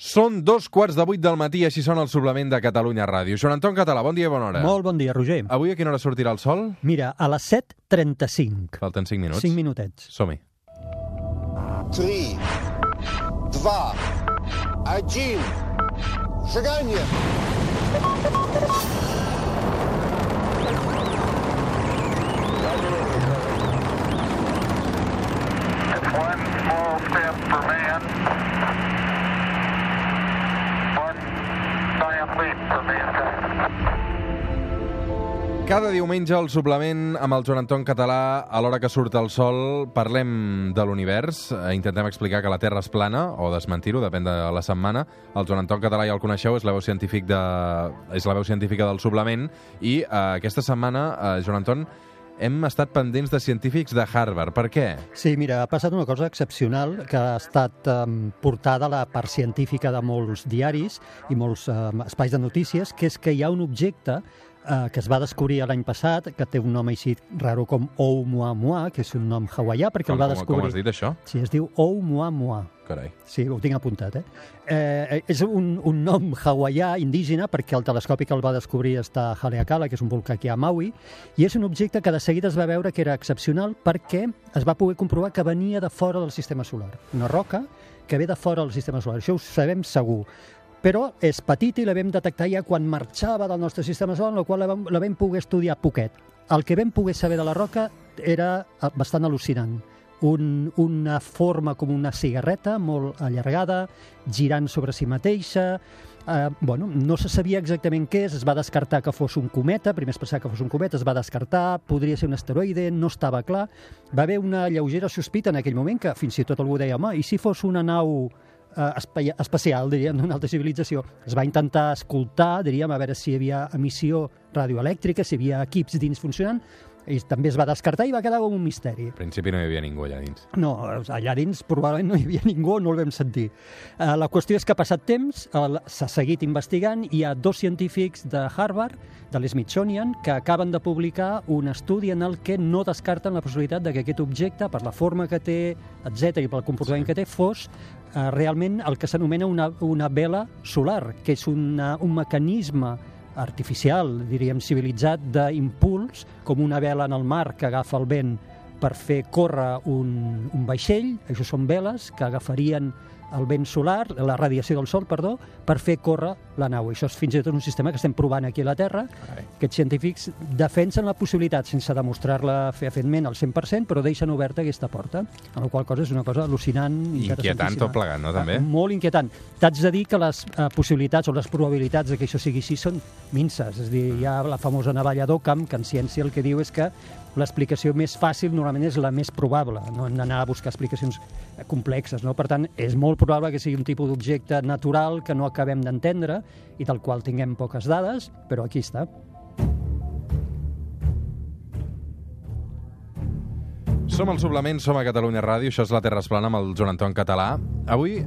Són dos quarts de vuit del matí, així són el suplement de Catalunya Ràdio. Joan Anton Català, bon dia i bona hora. Molt bon dia, Roger. Avui a quina hora sortirà el sol? Mira, a les 7.35. Falten 5 minuts. 5 minutets. Som-hi. 3, 2, 1, seganya! One small step for man, Cada diumenge al suplement amb el Joan Anton Català, a l'hora que surt el sol, parlem de l'univers. Eh, Intentem explicar que la Terra és plana, o desmentir-ho, depèn de la setmana. El Joan Anton Català ja el coneixeu, és la veu, científic de... és la veu científica del suplement. I eh, aquesta setmana, eh, Joan Anton, hem estat pendents de científics de Harvard. Per què? Sí, mira, ha passat una cosa excepcional que ha estat um, portada a la part científica de molts diaris i molts um, espais de notícies, que és que hi ha un objecte eh, que es va descobrir l'any passat, que té un nom així raro com Oumuamua, que és un nom hawaià, perquè Com, el va com, com descobrir... has dit, això? Sí, es diu Oumuamua. Carai. Sí, ho tinc apuntat, eh? eh és un, un nom hawaià indígena perquè el telescopi que el va descobrir està a Haleakala, que és un volcà aquí a Maui, i és un objecte que de seguida es va veure que era excepcional perquè es va poder comprovar que venia de fora del sistema solar. Una roca que ve de fora del sistema solar. Això ho sabem segur. Però és petita i la vam detectar ja quan marxava del nostre sistema solar, en la qual la vam, la vam poder estudiar poquet. El que vam poder saber de la roca era eh, bastant al·lucinant un, una forma com una cigarreta molt allargada, girant sobre si mateixa. Eh, bueno, no se sabia exactament què és, es va descartar que fos un cometa, primer es pensava que fos un cometa, es va descartar, podria ser un asteroide, no estava clar. Va haver una lleugera sospita en aquell moment que fins i tot algú deia, home, i si fos una nau eh, espacial, diríem, d'una altra civilització. Es va intentar escoltar, diríem, a veure si hi havia emissió radioelèctrica, si hi havia equips dins funcionant, i també es va descartar i va quedar com un misteri. Al principi no hi havia ningú allà dins. No, allà dins probablement no hi havia ningú, no el vam sentir. Uh, la qüestió és que ha passat temps, uh, s'ha seguit investigant, i hi ha dos científics de Harvard, de l'Smithsonian, que acaben de publicar un estudi en el que no descarten la possibilitat de que aquest objecte, per la forma que té, etc i pel comportament Sí. que té, fos uh, realment el que s'anomena una, una vela solar, que és una, un mecanisme artificial, diríem civilitzat, d'impuls, com una vela en el mar que agafa el vent per fer córrer un, un vaixell, això són veles que agafarien el vent solar, la radiació del sol, perdó, per fer córrer la nau. Això és fins i tot un sistema que estem provant aquí a la Terra. Carai. Aquests científics defensen la possibilitat, sense demostrar-la fefaentment al 100%, però deixen oberta aquesta porta, amb la qual cosa és una cosa al·lucinant, Inquietant tot plegat, no, també? Eh, molt inquietant. T'haig de dir que les eh, possibilitats o les probabilitats de que això sigui així són minces. És a dir, hi ha la famosa navalla d'Occam, que en ciència el que diu és que l'explicació més fàcil normalment és la més probable, no hem d'anar a buscar explicacions complexes. No? Per tant, és molt probable que sigui un tipus d'objecte natural que no acabem d'entendre i del qual tinguem poques dades, però aquí està. Som al suplement, som a Catalunya Ràdio, això és la Terra es plana amb el Joan Anton Català. Avui,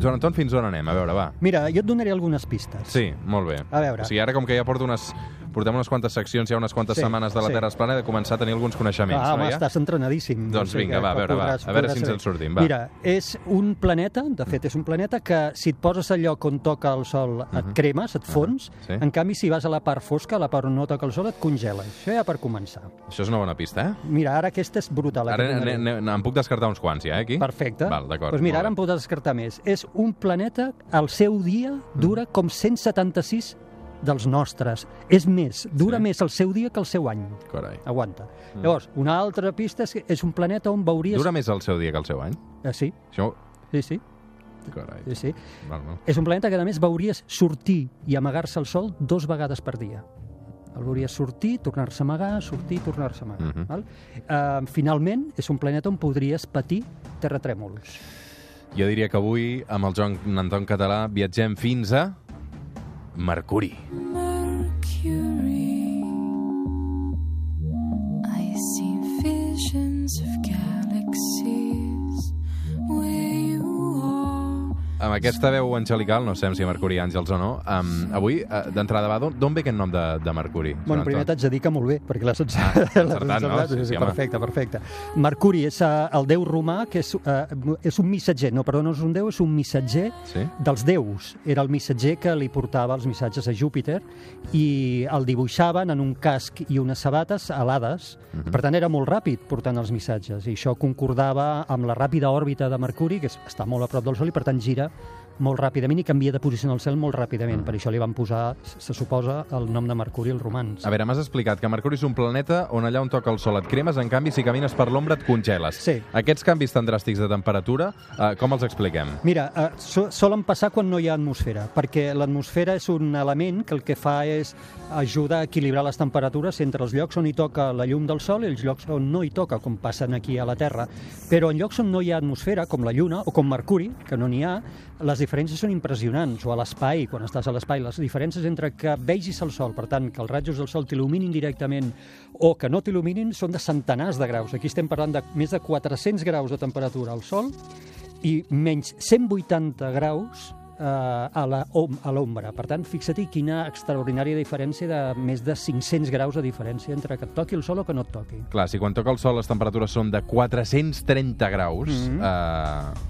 Joan Anton, fins on anem? A veure, va. Mira, jo et donaré algunes pistes. Sí, molt bé. A veure. O sigui, ara com que ja porto unes... Portem unes quantes seccions, ja unes quantes Sí, setmanes de la sí. Terra es plana, he de començar a tenir alguns coneixements, Ah, home, no, ja? estàs entrenadíssim. Doncs vinga, va, a veure, va. podràs- A veure si ens en sortim, va. Mira, és un planeta, de fet, és un planeta que si et poses al lloc on toca el sol et cremes, et fons, sí. en canvi, si vas a la part fosca, a la part on no toca el sol, et congela. Això ja per començar. Això és una bona pista, eh? Mira, ara aquesta és brutal. Ara ne, ne, ne, em puc descartar uns quants, ja, eh, aquí? Perfecte. Val, d'acord. Doncs mira, ara em podràs descartar més. És un planeta, el seu dia dura com 176 dels nostres. És més, dura Sí. més el seu dia que el seu any. Carai. Aguanta. Llavors, una altra pista és que és un planeta on veuries... Dura més el seu dia que el seu any? Eh, sí, Això... sí, sí, Carai. sí, sí. Val, no. És un planeta que, a més, veuries sortir i amagar-se al sol dos vegades per dia. El veuries sortir, tornar-se a amagar, sortir, tornar-se a amagar. Mhm. val? Uh, finalment, és un planeta on podries patir terratrèmols. Jo diria que avui, amb el Joan Anton Català, viatgem fins a... Mercuri. Amb aquesta veu angelical, no sabem si Mercuri Àngels o no, um, avui, uh, d'entrada va, d'on- ve aquest nom de, de Mercuri? Bueno, primer t'haig de dir que molt bé, perquè l'has Ah, encertat, no? Sí, Sí, sí, home. perfecte, perfecte. Mercuri és uh, el déu romà, que és, uh, és un missatger, no, perdó, no és un déu, és un missatger Sí? dels déus. Era el missatger que li portava els missatges a Júpiter i el dibuixaven en un casc i unes sabates alades. Mhm. Per tant, era molt ràpid portant els missatges i això concordava amb la ràpida òrbita de Mercuri, que està molt a prop del Sol i per tant gira molt ràpidament i canvia de posició en el cel molt ràpidament. Mm. Per això li van posar, se suposa, el nom de Mercuri als romans. A veure, m'has explicat que Mercuri és un planeta on allà on toca el sol et cremes, en canvi, si camines per l'ombra et congeles. Sí. Aquests canvis tan dràstics de temperatura, eh, com els expliquem? Mira, eh, so, solen passar quan no hi ha atmosfera, perquè l'atmosfera és un element que el que fa és ajudar a equilibrar les temperatures entre els llocs on hi toca la llum del sol i els llocs on no hi toca, com passen aquí a la Terra. Però en llocs on no hi ha atmosfera, com la Lluna o com Mercuri, que no n'hi ha, les diferències són impressionants, o a l'espai, quan estàs a l'espai, les diferències entre que vegis el sol, per tant, que els rajos del sol t'il·luminin directament o que no t'il·luminin són de centenars de graus. Aquí estem parlant de més de 400 graus de temperatura al sol i menys 180 graus eh, a l'ombra. Per tant, fixa-t'hi quina extraordinària diferència de més de 500 graus de diferència entre que et toqui el sol o que no et toqui. Clar, si quan toca el sol les temperatures són de 430 graus, Mhm. eh,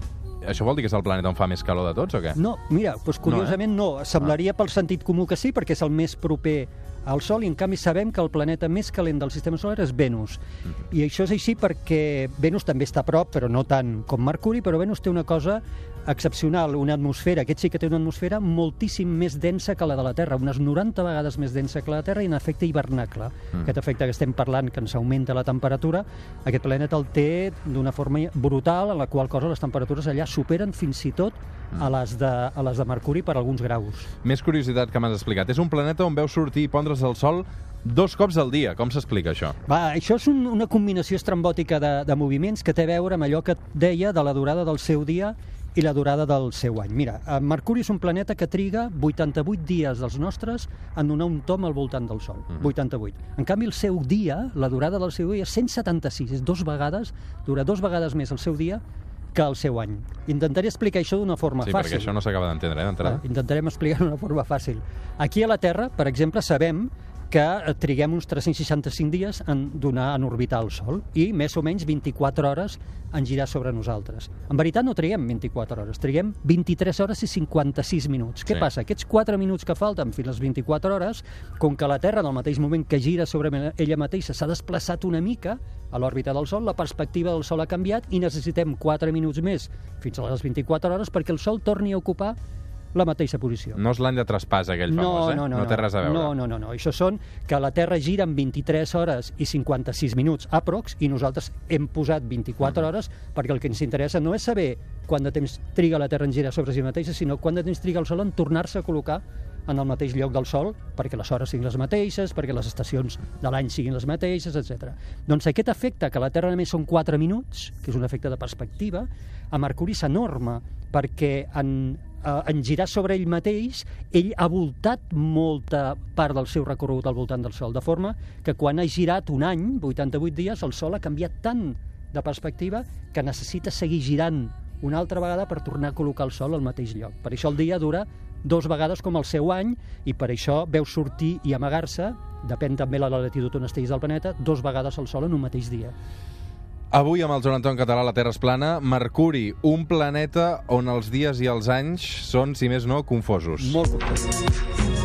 això vol dir que és el planeta on fa més calor de tots, o què? No, mira, doncs curiosament no, Ah. Semblaria pel sentit comú que sí, perquè és el més proper al Sol i en canvi sabem que el planeta més calent del sistema solar és Venus. Mhm. I això és així perquè Venus també està a prop, però no tant com Mercuri, però Venus té una cosa excepcional, una atmosfera, aquest sí que té una atmosfera moltíssim més densa que la de la Terra, unes 90 vegades més densa que la Terra i en efecte hivernacle. Mm. Aquest efecte que estem parlant, que ens augmenta la temperatura, aquest planeta el té d'una forma brutal, en la qual cosa les temperatures allà superen fins i tot a les de, a les de Mercuri per alguns graus. Més curiositat que m'has explicat. És un planeta on veus sortir i pondre's el sol dos cops al dia. Com s'explica això? Va, això és un, una combinació estrambòtica de, de moviments que té a veure amb allò que et deia de la durada del seu dia i la durada del seu any. Mira, eh, Mercuri és un planeta que triga 88 dies dels nostres en donar un tom al voltant del Sol. Mhm. 88. En canvi, el seu dia, la durada del seu dia és 176. És dos vegades, dura dos vegades més el seu dia que el seu any. Intentaré explicar això d'una forma Sí, fàcil. perquè això no s'acaba d'entendre, eh, d'entrada. Va, intentarem explicar d'una forma fàcil. Aquí a la Terra, per exemple, sabem que eh, triguem uns 365 dies en donar en orbitar el Sol i més o menys 24 hores en girar sobre nosaltres. En veritat no triguem 24 hores, triguem 23 hores i 56 minuts. Què Sí. passa? Aquests 4 minuts que falten fins a les 24 hores, com que la Terra en el mateix moment que gira sobre ella mateixa s'ha desplaçat una mica a l'òrbita del Sol, la perspectiva del Sol ha canviat i necessitem 4 minuts més fins a les 24 hores perquè el Sol torni a ocupar la mateixa posició. No és l'any de traspàs, aquell famós, eh? no, no, no té res a veure. No, no, no, no. Això són que la Terra gira en 23 hores i 56 minuts aprox i nosaltres hem posat 24 hores perquè el que ens interessa no és saber quant de temps triga la Terra en girar sobre si mateixa, sinó quant de temps triga el Sol en tornar-se a col·locar en el mateix lloc del Sol perquè les hores siguin les mateixes, perquè les estacions de l'any siguin les mateixes, etc. Doncs aquest efecte, que la Terra només són 4 minuts, que és un efecte de perspectiva, a Mercuri és enorme, perquè en, eh, en girar sobre ell mateix, ell ha voltat molta part del seu recorregut al voltant del Sol, de forma que quan ha girat un any, 88 dies, el Sol ha canviat tant de perspectiva que necessita seguir girant una altra vegada per tornar a col·locar el Sol al mateix lloc. Per això el dia dura dos vegades com el seu any i per això veu sortir i amagar-se, depèn també de la latitud on estiguis del planeta, dos vegades el Sol en un mateix dia. Avui, amb el Joan Anton Català, la Terra és plana. Mercuri, un planeta on els dies i els anys són, si més no, confosos. Molt content.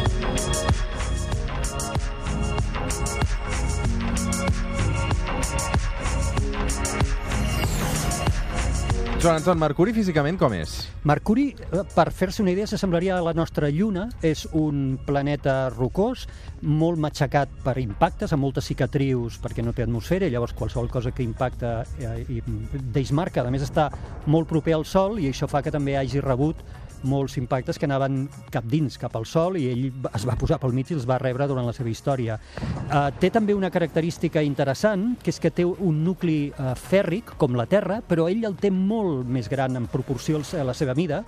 Joan Anton, Mercuri físicament com és? Mercuri, eh, per fer-se una idea, s'assemblaria a la nostra Lluna. És un planeta rocós, molt matxacat per impactes, amb moltes cicatrius perquè no té atmosfera, i llavors qualsevol cosa que impacta eh, i deix marca. A més, està molt proper al Sol i això fa que també hagi rebut molts impactes que anaven cap dins, cap al Sol, i ell es va posar pel mig i els va rebre durant la seva història. Uh, té també una característica interessant, que és que té un nucli uh, fèrric, com la Terra, però ell el té molt més gran en proporció a la seva mida,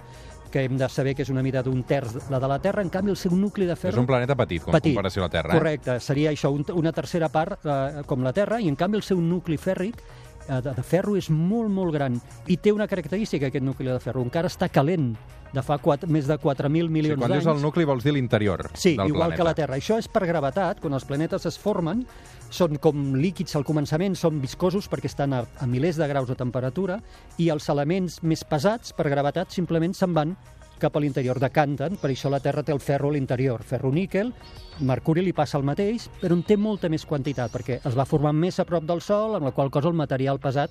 que hem de saber que és una mida d'un terç la de la Terra, en canvi el seu nucli de És ferro... un planeta petit, com petit. comparació a la Terra. Eh? Correcte, seria això, un, una tercera part eh, com la Terra, i en canvi el seu nucli fèrric eh, de, de ferro és molt, molt gran. I té una característica, aquest nucli de ferro, encara està calent de fa 4, més de 4.000 Sí, milions quan d'anys. dius el nucli vols dir l'interior Sí, del igual planeta. que la Terra. Això és per gravetat. Quan els planetes es formen, són com líquids al començament, són viscosos perquè estan a, a milers de graus de temperatura i els elements més pesats, per gravetat, simplement se'n van cap a l'interior, decanten, per això la Terra té el ferro a l'interior, ferro-níquel, Mercuri li passa el mateix, però en té molta més quantitat, perquè es va formar més a prop del Sol, amb la qual cosa el material pesat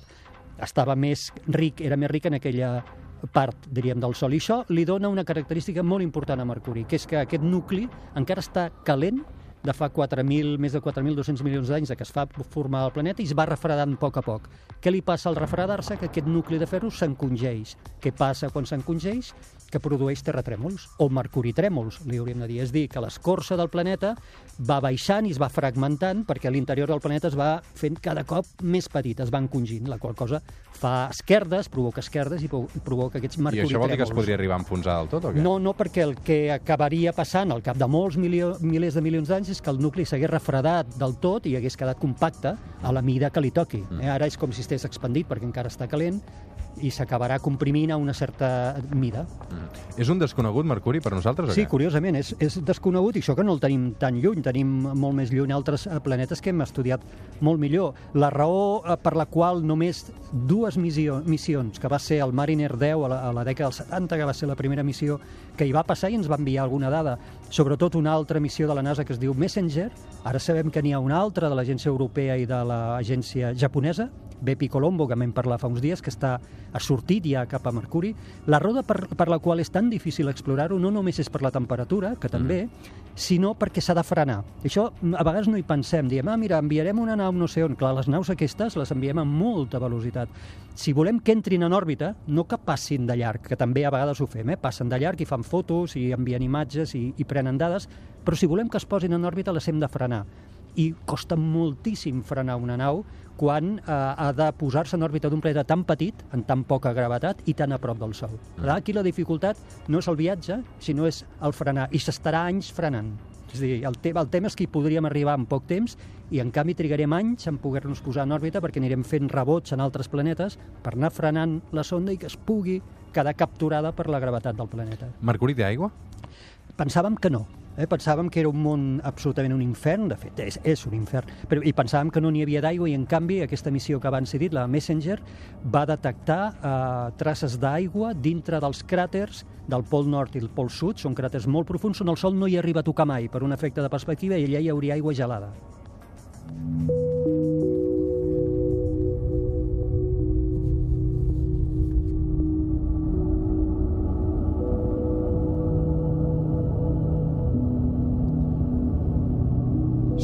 estava més ric, era més ric en aquella part, diríem, del Sol. I això li dona una característica molt important a Mercuri, que és que aquest nucli encara està calent de fa 4.000, més de 4.200 milions d'anys que es fa formar el planeta i es va refredant a poc a poc. Què li passa al refredar-se? Que aquest nucli de ferro s'encongeix. Què passa quan s'encongeix? Que produeix terratrèmols, o mercuritrèmols, li hauríem de dir. És dir, que l'escorça del planeta va baixant i es va fragmentant perquè l'interior del planeta es va fent cada cop més petit, es va encongint, la qual cosa fa esquerdes, provoca esquerdes i pro- provoca aquests I mercuritrèmols. això vol dir que es podria arribar a enfonsar del tot, o què? No, no, perquè el que acabaria passant al cap de molts milio, milers de milions d'anys és que el nucli s'hagués refredat del tot i hagués quedat compacte a la mida que li toqui. Mm. Eh? Ara és com si estigués expandit perquè encara està calent i s'acabarà comprimint a una certa mida. Mm. És un desconegut Mercuri per nosaltres, Sí, què? curiosament, és, és desconegut i això que no el tenim tan lluny, tenim molt més lluny altres eh, planetes que hem estudiat molt millor. La raó eh, per la qual només dues missió, missions, que va ser el Mariner 10 a la, a la dècada dels 70, que va ser la primera missió que hi va passar i ens va enviar alguna dada, sobretot una altra missió de la NASA que es diu Messenger, ara sabem que n'hi ha una altra de l'Agència Europea i de l'Agència Japonesa, Bepi Colombo, que vam parlar fa uns dies, que està, ha sortit ja cap a Mercuri. La roda per, per la qual és tan difícil explorar-ho no només és per la temperatura, que també, sinó perquè s'ha de frenar. Això a vegades no hi pensem, diem, ah, mira, enviarem una nau no sé on. Clar, les naus aquestes les enviem amb molta velocitat. Si volem que entrin en òrbita, no que passin de llarg, que també a vegades ho fem, eh? passen de llarg i fan fotos i envien imatges i, i prenen dades, però si volem que es posin en òrbita les hem de frenar i costa moltíssim frenar una nau quan eh, ha de posar-se en òrbita d'un planeta tan petit, en tan poca gravetat i tan a prop del Sol. Mm. Aquí la dificultat no és el viatge, sinó és el frenar, i s'estarà anys frenant. És dir, el, te el tema és que hi podríem arribar en poc temps i en canvi trigarem anys en poder-nos posar en òrbita perquè anirem fent rebots en altres planetes per anar frenant la sonda i que es pugui quedar capturada per la gravetat del planeta. Mercuri té aigua? Pensàvem que no. Eh? Pensàvem que era un món absolutament un infern, de fet, és, és un infern, però, i pensàvem que no n'hi havia d'aigua i, en canvi, aquesta missió que abans he dit, la Messenger, va detectar eh, traces d'aigua dintre dels cràters del Pol Nord i el Pol Sud, són cràters molt profuns, on el Sol no hi arriba a tocar mai, per un efecte de perspectiva, i allà hi hauria aigua gelada.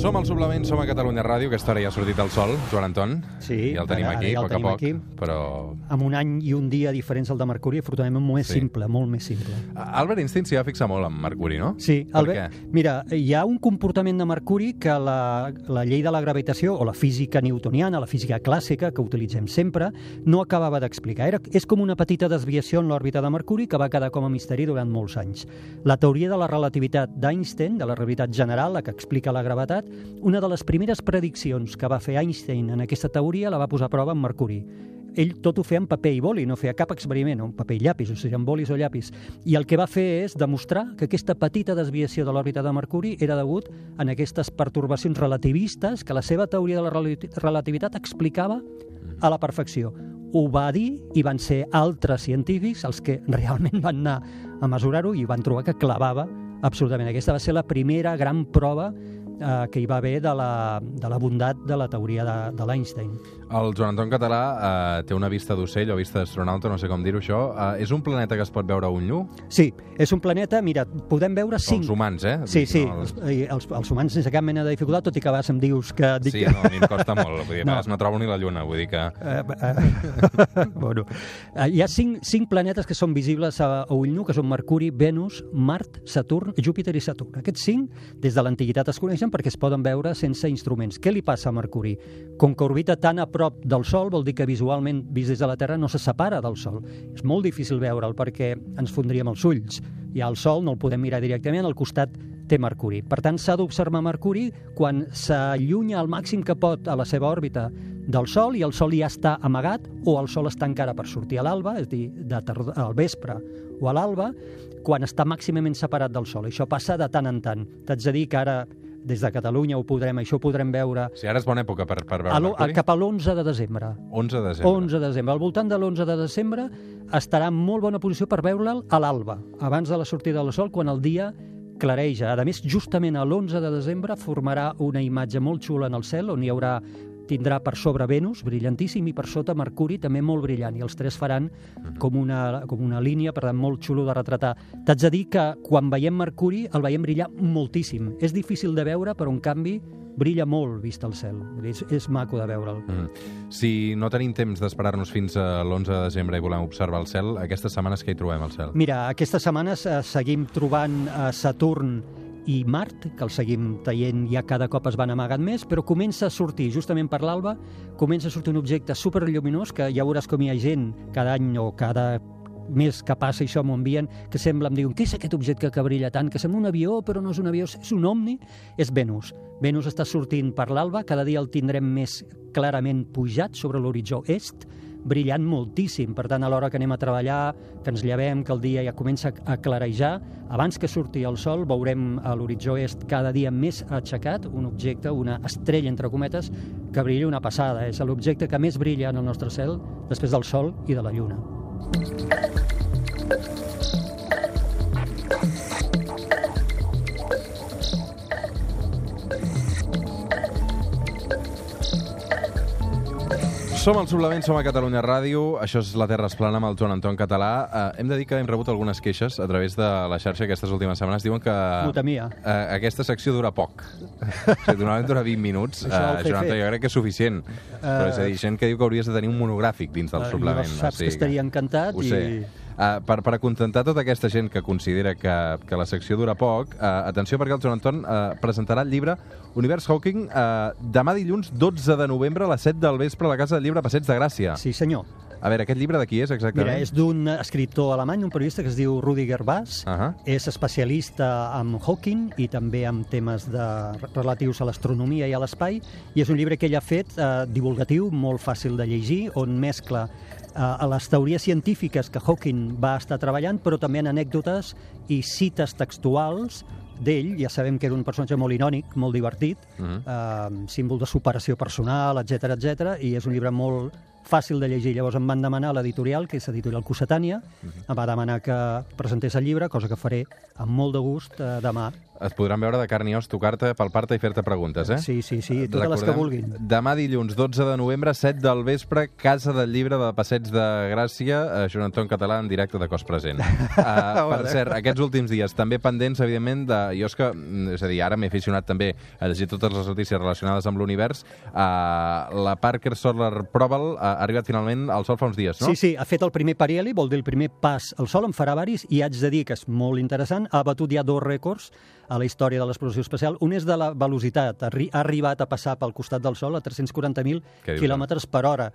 Som al Suplement, som a Catalunya Ràdio, aquesta hora ja ha sortit el sol, Joan Anton. Sí, ja el tenim ara- aquí, ara ja a el poc a tenim poc, aquí. però... Amb un any i un dia diferents al de Mercuri, afortunadament molt més Sí. simple, molt més simple. Albert Einstein s'hi va fixar molt en Mercuri, no? Sí, Per Albert, què? mira, hi ha un comportament de Mercuri que la, la llei de la gravitació o la física newtoniana, la física clàssica que utilitzem sempre, no acabava d'explicar. Era, és com una petita desviació en l'òrbita de Mercuri que va quedar com a misteri durant molts anys. La teoria de la relativitat d'Einstein, de la relativitat general, la que explica la gravetat, una de les primeres prediccions que va fer Einstein en aquesta teoria la va posar a prova en Mercuri ell tot ho feia en paper i boli, no feia cap experiment, en paper i llapis, o sigui, en bolis o llapis. I el que va fer és demostrar que aquesta petita desviació de l'òrbita de Mercuri era degut en aquestes pertorbacions relativistes que la seva teoria de la relati- relativitat explicava a la perfecció. Ho va dir i van ser altres científics els que realment van anar a mesurar-ho i van trobar que clavava absolutament. Aquesta va ser la primera gran prova eh, que hi va haver de la, de la bondat de la teoria de, de l'Einstein. El Joan Anton Català eh, té una vista d'ocell o vista d'astronauta, no sé com dir-ho això. Eh, és un planeta que es pot veure a un nu? Sí, és un planeta, mira, podem veure cinc... Els humans, eh? Sí, sí, No, els, els, els humans sense cap mena de dificultat, tot i que a vegades em dius que... Dic Sí, no, a mi em costa molt. Vull dir, No. no. no trobo ni la lluna, vull dir que... Eh, eh, bueno, eh, hi ha cinc, cinc planetes que són visibles a, a ull nu, que són Mercuri, Venus, Mart, Saturn, Júpiter i Saturn. Aquests cinc, des de l'antiguitat es coneixen perquè es poden veure sense instruments. Què li passa a Mercuri? Com que orbita tan a prop del Sol, vol dir que visualment, vist des de la Terra, no se separa del Sol. És molt difícil veure'l perquè ens fondríem els ulls. I al Sol no el podem mirar directament, al costat té Mercuri. Per tant, s'ha d'observar Mercuri quan s'allunya al màxim que pot a la seva òrbita del sol i el sol ja està amagat o el sol està encara per sortir a l'alba, és a dir, de al vespre o a l'alba, quan està màximament separat del sol. Això passa de tant en tant. T'haig de dir que ara, des de Catalunya, ho podrem, això ho podrem veure sigui, ara és bona època per, per veure a, lo- a, Mercuri? cap a l'11 de desembre. 11 de desembre. 11 de desembre. Al voltant de l'11 de desembre estarà en molt bona posició per veure'l a l'alba, abans de la sortida del sol, quan el dia clareja. A més, justament a l'11 de desembre formarà una imatge molt xula en el cel, on hi haurà tindrà per sobre Venus, brillantíssim, i per sota Mercuri, també molt brillant, i els tres faran com una, com una línia, per tant, molt xulo de retratar. T'haig de dir que quan veiem Mercuri el veiem brillar moltíssim. És difícil de veure, però en canvi brilla molt vist al cel. És, és maco de veure'l. Mm. Si no tenim temps d'esperar-nos fins a l'11 de desembre i volem observar el cel, aquestes setmanes que hi trobem al cel? Mira, aquestes setmanes eh, seguim trobant eh, Saturn i Mart, que el seguim traient ja cada cop es van amagant més, però comença a sortir, justament per l'alba, comença a sortir un objecte superlluminós que ja veuràs com hi ha gent cada any o cada mes que passa això m'ho envien, que sembla, em diuen, què és aquest objecte que brilla tant? Que sembla un avió, però no és un avió, és un omni, és Venus. Venus està sortint per l'alba, cada dia el tindrem més clarament pujat sobre l'horitzó est, brillant moltíssim. Per tant, a l'hora que anem a treballar, que ens llevem, que el dia ja comença a clarejar, abans que surti el sol veurem a l'horitzó est cada dia més aixecat un objecte, una estrella, entre cometes, que brilla una passada. És l'objecte que més brilla en el nostre cel després del sol i de la lluna. Som al Suplement, som a Catalunya Ràdio, això és La Terra es plana amb el Joan Anton Català. Uh, hem de dir que hem rebut algunes queixes a través de la xarxa aquestes últimes setmanes. Diuen que M'ho temia. uh, aquesta secció dura poc. o sigui, normalment dura 20 minuts. Uh, Joan Anton, jo crec que és suficient. Però és a dir, gent que diu que hauries de tenir un monogràfic dins del Eh, suplement. jo saps que estaria encantat i-. Uh, per, per acontentar tota aquesta gent que considera que, que la secció dura poc, uh, atenció perquè el Joan Anton uh, presentarà el llibre Univers Hawking uh, demà dilluns 12 de novembre a les 7 del vespre a la Casa del Llibre Passeig de Gràcia. Sí, senyor. A veure, aquest llibre de qui és exactament? Mira, és d'un escriptor alemany, un periodista que es diu Rudiger Bass. Ahà. És especialista en Hawking i també en temes de, relatius a l'astronomia i a l'espai. I és un llibre que ell ha fet eh, divulgatiu, molt fàcil de llegir, on mescla a les teories científiques que Hawking va estar treballant, però també en anècdotes i cites textuals d'ell, ja sabem que era un personatge molt irònic, molt divertit, Mhm. eh, símbol de superació personal, etc etc i és un llibre molt fàcil de llegir. Llavors em van demanar l'editorial, que és editorial Cossetània, em va demanar que presentés el llibre, cosa que faré amb molt de gust eh, demà. Es podran veure de carn i os, tocar-te, palpar-te i fer-te preguntes, eh? Sí, sí, sí, totes les que Recordem, vulguin. Demà dilluns, 12 de novembre, 7 del vespre, Casa del Llibre de Passeig de Gràcia, eh, Joan Anton Català en directe de cos present. uh, per cert, aquests últims dies també pendents, evidentment, de... Jo és que, mm, és a dir, ara m'he aficionat també a llegir totes les notícies relacionades amb l'univers. Uh, la Parker Solar Probe uh, ha arribat finalment al Sol fa uns dies, no? Sí, sí, ha fet el primer parieli, vol dir el primer pas al sol, en farà varis, i haig de dir que és molt interessant, ha batut ja dos rècords a la història de l'exploració espacial. Un és de la velocitat, ha, arri ha arribat a passar pel costat del Sol a 340.000 Què dius, quilòmetres per hora.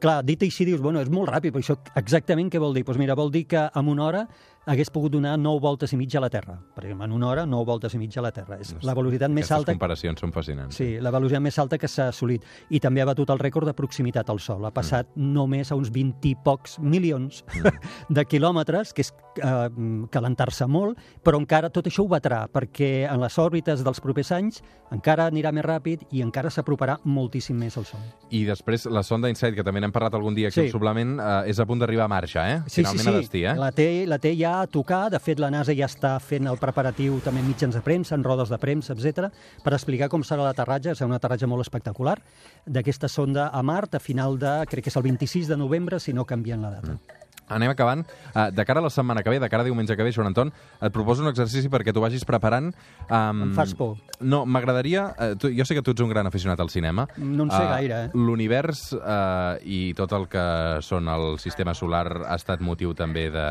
Clar, dit així dius, bueno, és molt ràpid, però això exactament què vol dir? Doncs mira, vol dir que en una hora hagués pogut donar 9 voltes i mitja a la Terra. Per exemple, en una hora, 9 voltes i mitja a la Terra. És la velocitat més Aquestes alta comparacions són fascinants. Sí, la velocitat més alta que s'ha assolit. I també ha batut el rècord de proximitat al Sol. Ha passat mm. només a uns 20 i pocs milions mm. de quilòmetres, que és eh, calentar-se molt, però encara tot això ho batrà, perquè en les òrbites dels propers anys encara anirà més ràpid i encara s'aproparà moltíssim més al Sol. I després la sonda InSight, que també n'hem parlat algun dia aquí Sí. al suplement, eh, és a punt d'arribar a marxa, eh? Sí, Finalment sí, sí. a destí, eh? La té, la té ja a tocar. De fet, la NASA ja està fent el preparatiu també en mitjans de premsa, en rodes de premsa, etc, per explicar com serà l'aterratge. Serà un aterratge molt espectacular d'aquesta sonda a Mart a final de, crec que és el 26 de novembre, si no canvien la data. Anem acabant. Uh, de cara a la setmana que ve, de cara a diumenge que ve, Joan Anton, et proposo un exercici perquè tu vagis preparant... Um, Em fas por. No, m'agradaria... Uh, tu, jo sé que tu ets un gran aficionat al cinema. No en sé Ah, gaire, eh? L'univers uh, i tot el que són el sistema solar ha estat motiu també de,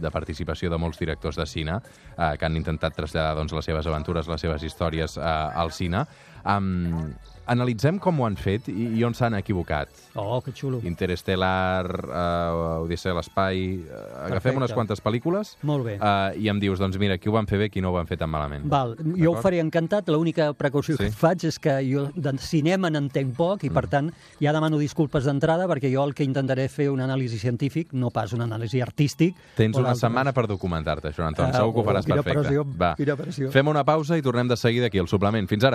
de participació de molts directors de cine uh, que han intentat traslladar doncs, les seves aventures, les seves històries uh, al cine. Um, analitzem com ho han fet i, i on s'han equivocat. Oh, que xulo. Interestelar, uh, Odissea a l'espai... Uh, agafem Perfecte. unes quantes pel·lícules Molt bé. uh, i em dius, doncs mira, qui ho van fer bé, qui no ho van fer tan malament. Val, jo ho faré encantat. L'única precaució Sí. que faig és que jo de cinema n'entenc poc i, per tant, ja demano disculpes d'entrada perquè jo el que intentaré fer un anàlisi científic, no pas un anàlisi artístic. Tens una setmana per documentar-te, això, Anton. Ah, Segur que ho oh, faràs perfecte. pressió, Va. Fem una pausa i tornem de seguida aquí al suplement. Fins ara.